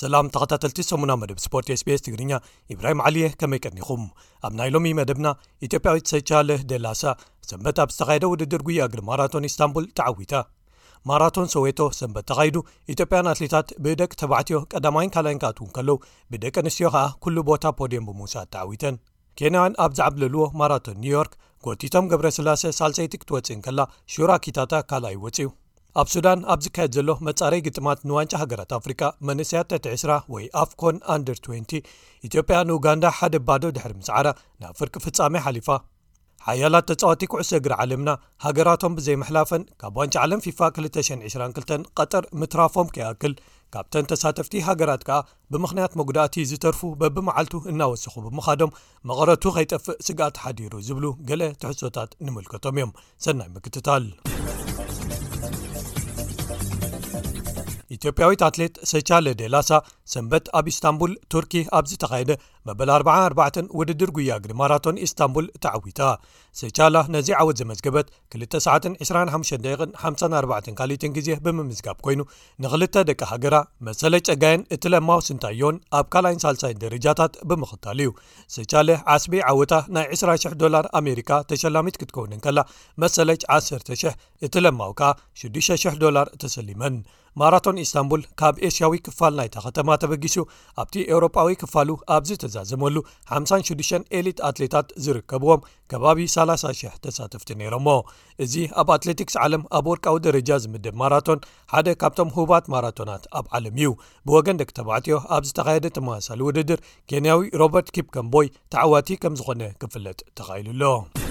ሰላም ተኸታተልቲ ሰሙና መደብ ስፖርት ስቤስ ትግርኛ ኢብራሂም ዓሊየ ከመይ ቀኒኹም ኣብ ናይ ሎሚ መደብና ኢትዮጵያዊት ሰቻለ ደላሳ ሰንበት ኣብ ዝተኻየደ ውድድር ጉያ እግሪ ማራቶን ኢስታንቡል ተዓዊታ ማራቶን ሰዌቶ ሰንበት ተኻይዱ ኢትዮጵያን ኣትሌታት ብደቂ ተባዕትዮ ቀዳማይን ካልይን ክኣትው ከለው ብደቂ ኣንስትዮ ከኣ ኩሉ ቦታ ፖድየም ብምውሳድ ተዓዊተን ኬንያን ኣብ ዝዓብለልዎ ማራቶን ኒውዮርክ ጎቲቶም ገብረ ስላሰ ሳልሰይቲ ክትወፅእ ከላ ሹራ ኪታታ ካልኣይ ወፅዩ ኣብ ሱዳን ኣብ ዝካየድ ዘሎ መፃረይ ግጥማት ንዋንጫ ሃገራት ኣፍሪቃ መንእሰያት ተቲ 2ስራ ወይ ኣፍኮን ኣንድር 20 ኢትዮጵያ ንኡጋንዳ ሓደ ባዶ ድሕሪ ምስዓራ ናብ ፍርቂ ፍፃሜ ሓሊፋ ሓያላት ተጻወቲ ኩዕሶ እግሪ ዓለምና ሃገራቶም ብዘይምሕላፈን ካብ ዋንጫ ዓለም ፊፋ 222 ቐጠር ምትራፎም ከይኣክል ካብተን ተሳተፍቲ ሃገራት ከኣ ብምኽንያት መጉዳእቲ ዝተርፉ በብመዓልቱ እናወሰኹ ብምኻዶም መቐረቱ ከይጠፍእ ስግኣት ሓዲሩ ዝብሉ ገለ ትሕሶታት ንምልከቶም እዮም ሰናይ ምክትታል ኢትዮጵያዊት ኣትሌት ሰቻለ ዴላሳ ሰንበት ኣብ ኢስታንቡል ቱርኪ ኣብ ዝተኻየደ መበል ኣርባዓ ኣርባዕተን ውድድር ጉያ እግሪ ማራቶን ኢስታንቡል ተዓዊታ። ሰቻላ ነዚ ዓወት ዘመዝገበት ክልተ ሰዓትን ዕስራን ሓሙሽተን ደቂቕን ሓምሳን ኣርባዕተን ካልኢትን ግዜ ብምምዝጋብ ኮይኑ ንኽልተ ደቂ ሃገራ መሰለ ጨጋየን እትለማው ስንታዮን ኣብ ካልኣይን ሳልሳይን ደረጃታት ብምኽታል እዩ። ሰቻለ ዓስቢ ዓወታ ናይ ዕስራ ሽሕ ዶላር ኣሜሪካ ተሸላሚት ክትከውን እንከላ መሰለች ዓሰርተ ሽሕ እትለማው ከኣ ሽዱሽተ ሽሕ ዶላር ተሰሊመን። ማራቶን ኢስታንቡል ካብ ኤስያዊ ክፋል ናይታ ከተማ ተበጊሱ ኣብቲ ኤውሮጳዊ ክፋሉ ኣብ ዝተዛዘመሉ ሓምሳን ሽዱሽተን ኤሊት ኣትሌታት ዝርከብዎም ከባቢ ሰላሳ ሽሕ ተሳተፍቲ ነይሮሞ እዚ ኣብ ኣትሌቲክስ ዓለም ኣብ ወርቃዊ ደረጃ ዝምደብ ማራቶን ሓደ ካብቶም ህቡባት ማራቶናት ኣብ ዓለም እዩ ብወገን ደቂ ተባዕትዮ ኣብ ዝተኻየደ ተመሳሳሊ ውድድር ኬንያዊ ሮበርት ኪፕከምቦይ ተዓዋቲ ከም ዝኾነ ክፍለጥ ተኻኢሉ ኣሎ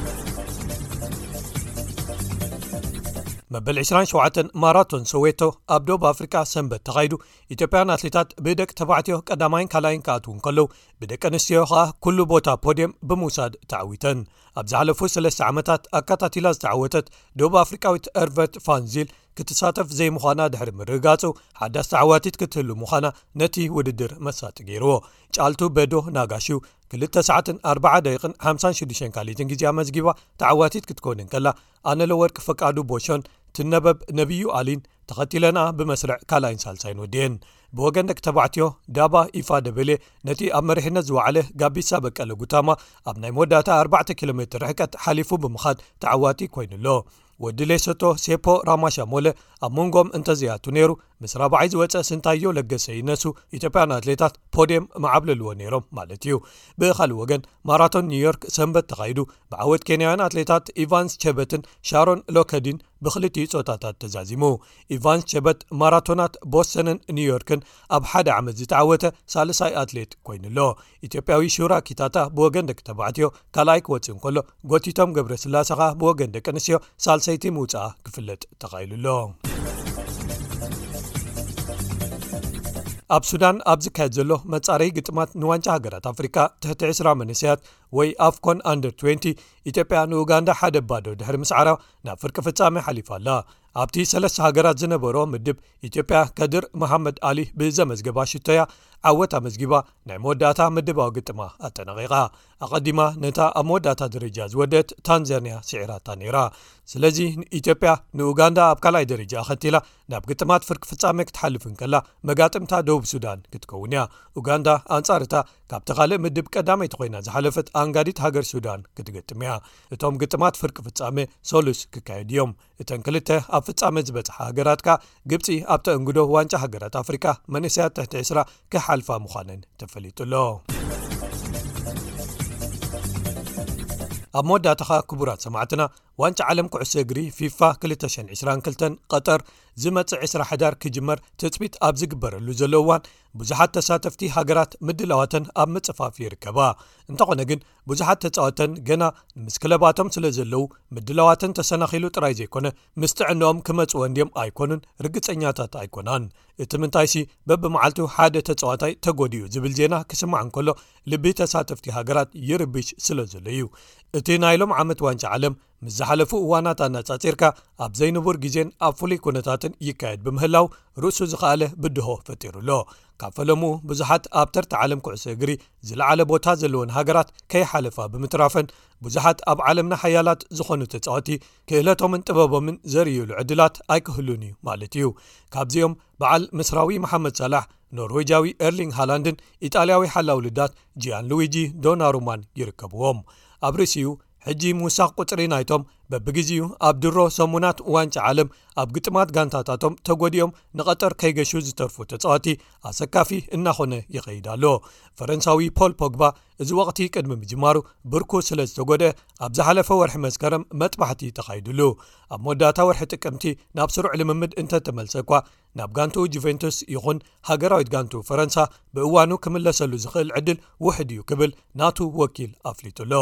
መበል 27 ማራቶን ሰዌቶ ኣብ ዶብ ኣፍሪቃ ሰንበት ተኻይዱ ኢትዮጵያን ኣትሌታት ብደቂ ተባዕትዮ ቀዳማይን ካላይን ክኣትው ከለዉ ብደቂ ኣንስትዮ ከኣ ኩሉ ቦታ ፖድም ብምውሳድ ተዓዊተን ኣብ ዝሓለፉ ሰለስተ ዓመታት ኣካታቲላ ዝተዓወተት ዶብ ኣፍሪቃዊት እርቨርት ፋንዚል ክትሳተፍ ዘይምዃና ድሕሪ ምርግጋጹ ሓዳስ ተዓዋቲት ክትህሉ ምዃና ነቲ ውድድር መሳጢ ገይርዎ ጫልቱ በዶ ናጋሹ ክልተ ሰዓትን ኣርባዓ ደቂቕን ሓምሳን ሽዱሽተን ካልኢትን ግዜ ኣመዝጊባ ተዓዋቲት ክትኮን እንከላ ኣነለወርቂ ፈቃዱ ቦሾን ትነበብ ነብዩ ኣሊን ተኸቲለንኣ ብመስርዕ ካልኣይን ሳልሳይን ወድኤን ብወገን ደቂ ተባዕትዮ ዳባ ኢፋ ደበልየ ነቲ ኣብ መሪሕነት ዝወዓለ ጋቢሳ በቀለ ጉታማ ኣብ ናይ መወዳእታ 4ተ ኪሎ ሜትር ርሕቀት ሓሊፉ ብምኻድ ተዓዋቲ ኮይኑ ኣሎ ወዲ ሌሶቶ ሴፖ ራማሻ ሞለ ኣብ መንጎም እንተዘይኣቱ ነይሩ ምስ ራብዓይ ዝወፀ ስንታዮ ለገሰ ይነሱ ኢትዮጵያን ኣትሌታት ፖድየም ምዓብለልዎ ነይሮም ማለት እዩ ብካልእ ወገን ማራቶን ኒውዮርክ ሰንበት ተኻይዱ ብዓወት ኬንያውያን ኣትሌታት ኢቫንስ ቸበትን ሻሮን ሎከዲን ብክልትዩ ፆታታት ተዛዚሙ ኢቫንስ ቸበት ማራቶናት ቦሰንን ኒውዮርክን ኣብ ሓደ ዓመት ዝተዓወተ ሳልሳይ ኣትሌት ኮይኑ ኣሎ ኢትዮጵያዊ ሹራ ኪታታ ብወገን ደቂ ተባዕትዮ ካልኣይ ክወፅእ እንከሎ ጎቲቶም ገብረስላሰ ከኣ ብወገን ደቂ ኣንስትዮ ሳልሰይቲ ምውፃኣ ክፍለጥ ተኻኢሉ ኣሎ ኣብ ሱዳን ኣብ ዝካየድ ዘሎ መፃረይ ግጥማት ንዋንጫ ሃገራት ኣፍሪካ ትሕቲ 2ስራ መንሰያት ወይ ኣፍኮን ኣንደር 20 ኢትዮጵያ ንኡጋንዳ ሓደ ባዶ ድሕሪ ምስዓራ ናብ ፍርቂ ፍፃሚ ሓሊፋ ኣላ ኣብቲ ሰለስተ ሃገራት ዝነበሮ ምድብ ኢትዮጵያ ከድር መሓመድ ኣሊ ብዘመዝገባ ሽቶያ ዓወት ኣመዝጊባ ናይ መወዳእታ ምድባዊ ግጥማ ኣጠናቒቓ ኣቐዲማ ነታ ኣብ መወዳእታ ደረጃ ዝወደት ታንዛንያ ስዒራታ ነይራ ስለዚ ኢትዮጵያ ንኡጋንዳ ኣብ ካልኣይ ደረጃ ኣኸቲላ ናብ ግጥማት ፍርቂ ፍጻሜ ክትሓልፍ እንከላ መጋጥምታ ደቡብ ሱዳን ክትከውን እያ ኡጋንዳ ኣንጻርታ ካብቲ ካልእ ምድብ ቀዳመይቲ ኮይና ዝሓለፈት ኣንጋዲት ሃገር ሱዳን ክትገጥም እያ እቶም ግጥማት ፍርቂ ፍጻሜ ሰሉስ ክካየዱ እዮም እተን ክልተ ኣብ ፍፃመ ዝበፅሓ ሃገራት ከኣ ግብፂ ኣብ ተእንግዶ ዋንጫ ሃገራት ኣፍሪቃ መንእሰያት ትሕቲ ዕስራ ክሓልፋ ምዃነን ተፈሊጡ ኣሎ ኣብ መወዳእታኻ ክቡራት ሰማዕትና ዋንጫ ዓለም ኩዕሶ እግሪ ፊፋ 222 ቀጠር ዝመፅእ 2ስራ ሕዳር ክጅመር ትፅቢት ኣብ ዝግበረሉ ዘሎ እዋን ብዙሓት ተሳተፍቲ ሃገራት ምድላዋተን ኣብ ምፅፋፍ ይርከባ እንተኾነ ግን ብዙሓት ተጻወተን ገና ምስ ክለባቶም ስለ ዘለዉ ምድላዋተን ተሰናኺሉ ጥራይ ዘይኮነ ምስ ጥዕንኦም ክመጽወን ድዮም ኣይኮኑን ርግጸኛታት ኣይኮናን እቲ ምንታይሲ በብመዓልቱ ሓደ ተጻዋታይ ተጎዲኡ ዝብል ዜና ክስማዕ እንከሎ ልቢ ተሳተፍቲ ሃገራት ይርብሽ ስለ ዘሎ እዩ እቲ ናይ ሎም ዓመት ዋንጫ ዓለም ምስ ዝሓለፉ እዋናት ኣነጻጺርካ ኣብ ዘይንቡር ግዜን ኣብ ፍሉይ ኩነታትን ይካየድ ብምህላው ርእሱ ዝኸኣለ ብድሆ ፈጢሩ ኣሎ ካብ ፈለምኡ ብዙሓት ኣብ ተርታ ዓለም ኩዕሶ እግሪ ዝለዓለ ቦታ ዘለዎን ሃገራት ከይሓለፋ ብምትራፈን ብዙሓት ኣብ ዓለምና ሓያላት ዝኾኑ ተጻወቲ ክእለቶምን ጥበቦምን ዘርእዩሉ ዕድላት ኣይክህሉን እዩ ማለት እዩ ካብዚኦም በዓል ምስራዊ መሓመድ ሳላሕ ኖርወጃዊ ኤርሊንግ ሃላንድን ኢጣልያዊ ሓላውልዳት ጂያን ሉዊጂ ዶናሩማን ይርከብዎም ኣብ ርእሲኡ ሕጂ ምውሳኽ ቁጽሪ ናይቶም በብግዜኡ ኣብ ድሮ ሰሙናት ዋንጫ ዓለም ኣብ ግጥማት ጋንታታቶም ተጎዲኦም ንቐጠር ከይገሹ ዝተርፉ ተጻዋቲ ኣሰካፊ እናኾነ ይኸይድ ኣሎ ፈረንሳዊ ፖል ፖግባ እዚ ወቕቲ ቅድሚ ምጅማሩ ብርኩ ስለ ዝተጎደ ኣብ ዝሓለፈ ወርሒ መስከረም መጥባሕቲ ተኻይዱሉ ኣብ መወዳእታ ወርሒ ጥቅምቲ ናብ ስሩዕ ልምምድ እንተተመልሰ እኳ ናብ ጋንትኡ ጁቨንቱስ ይኹን ሃገራዊት ጋንቱ ፈረንሳ ብእዋኑ ክምለሰሉ ዝኽእል ዕድል ውሕድ እዩ ክብል ናቱ ወኪል ኣፍሊጡ ኣሎ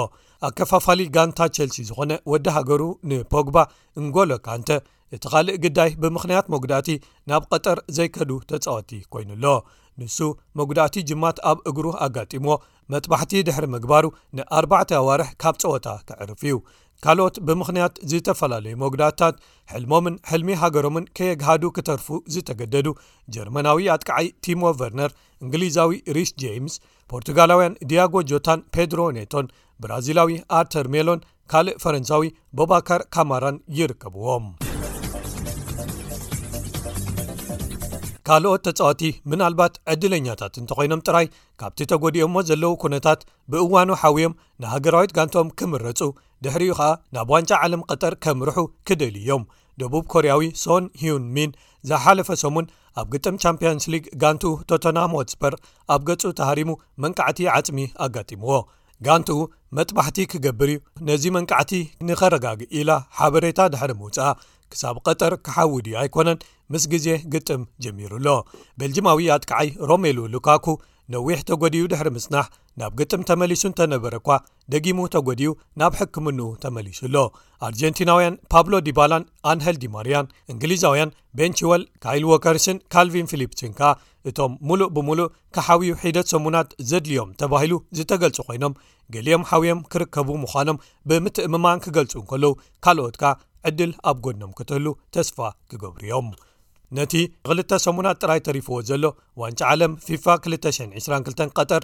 ኣከፋፋሊ ጋንታ ቸልሲ ዝኾነ ወዲ ሃገሩ ንፖግባ እንጎሎ ካንተ እቲ ካልእ ግዳይ ብምኽንያት መጉዳእቲ ናብ ቐጠር ዘይከዱ ተፃወቲ ኮይኑ ኣሎ ንሱ መጉዳእቲ ጅማት ኣብ እግሩ ኣጋጢምዎ መጥባሕቲ ድሕሪ ምግባሩ ንኣርባዕተ ኣዋርሕ ካብ ጸወታ ክዕርፍ እዩ ካልኦት ብምኽንያት ዝተፈላለዩ መጉዳእታት ሕልሞምን ሕልሚ ሃገሮምን ከየግሃዱ ክተርፉ ዝተገደዱ ጀርመናዊ ኣጥቃዓይ ቲሞ ቨርነር እንግሊዛዊ ሪስ ጀምስ ፖርቱጋላውያን ዲያጎ ጆታን ፔድሮ ኔቶን ብራዚላዊ ኣርተር ሜሎን ካልእ ፈረንሳዊ ቦባካር ካማራን ይርከብዎም ካልኦት ተጻወቲ ምናልባት ዕድለኛታት እንተኾይኖም ጥራይ ካብቲ ተጎዲኦሞ ዘለዉ ኩነታት ብእዋኑ ሓውዮም ንሃገራዊት ጋንቶም ክምረጹ ድሕሪኡ ኸኣ ናብ ዋንጫ ዓለም ቀጠር ከምርሑ ክደልዩ እዮም ደቡብ ኮርያዊ ሶን ሂዩን ሚን ዝሓለፈ ሰሙን ኣብ ግጥም ቻምፕንስ ሊግ ጋንቱ ቶተናም ወትስፐር ኣብ ገጹ ተሃሪሙ መንቃዕቲ ዓጽሚ ኣጋጢምዎ ጋንትኡ መጥባሕቲ ክገብር እዩ ነዚ መንቃዕቲ ንኸረጋግእ ኢላ ሓበሬታ ድሕሪ ምውፅኣ ክሳብ ቐጠር ክሓዊ ድዩ ኣይኮነን ምስ ግዜ ግጥም ጀሚሩ ኣሎ ቤልጅማዊ ኣጥቃዓይ ሮሜሉ ሉካኩ ነዊሕ ተጎዲኡ ድሕሪ ምፅናሕ ናብ ግጥም ተመሊሱ እንተነበረ እኳ ደጊሙ ተጎዲኡ ናብ ሕክምንኡ ተመሊሱ ኣሎ ኣርጀንቲናውያን ፓብሎ ዲባላን ኣንሀል ዲማርያን እንግሊዛውያን ቤንችወል ካይል ዎከርስን ካልቪን ፊሊፕስን ከኣ እቶም ምሉእ ብምሉእ ክሓውዩ ሒደት ሰሙናት ዘድልዮም ተባሂሉ ዝተገልጹ ኮይኖም ገሊኦም ሓውዮም ክርከቡ ምዃኖም ብምትእምማን ክገልጹ እንከለዉ ካልኦት ከኣ ዕድል ኣብ ጎድኖም ክትህሉ ተስፋ ክገብሩ እዮም ነቲ ክልተ ሰሙናት ጥራይ ተሪፍዎ ዘሎ ዋንጫ ዓለም ፊፋ 222 ቀጠር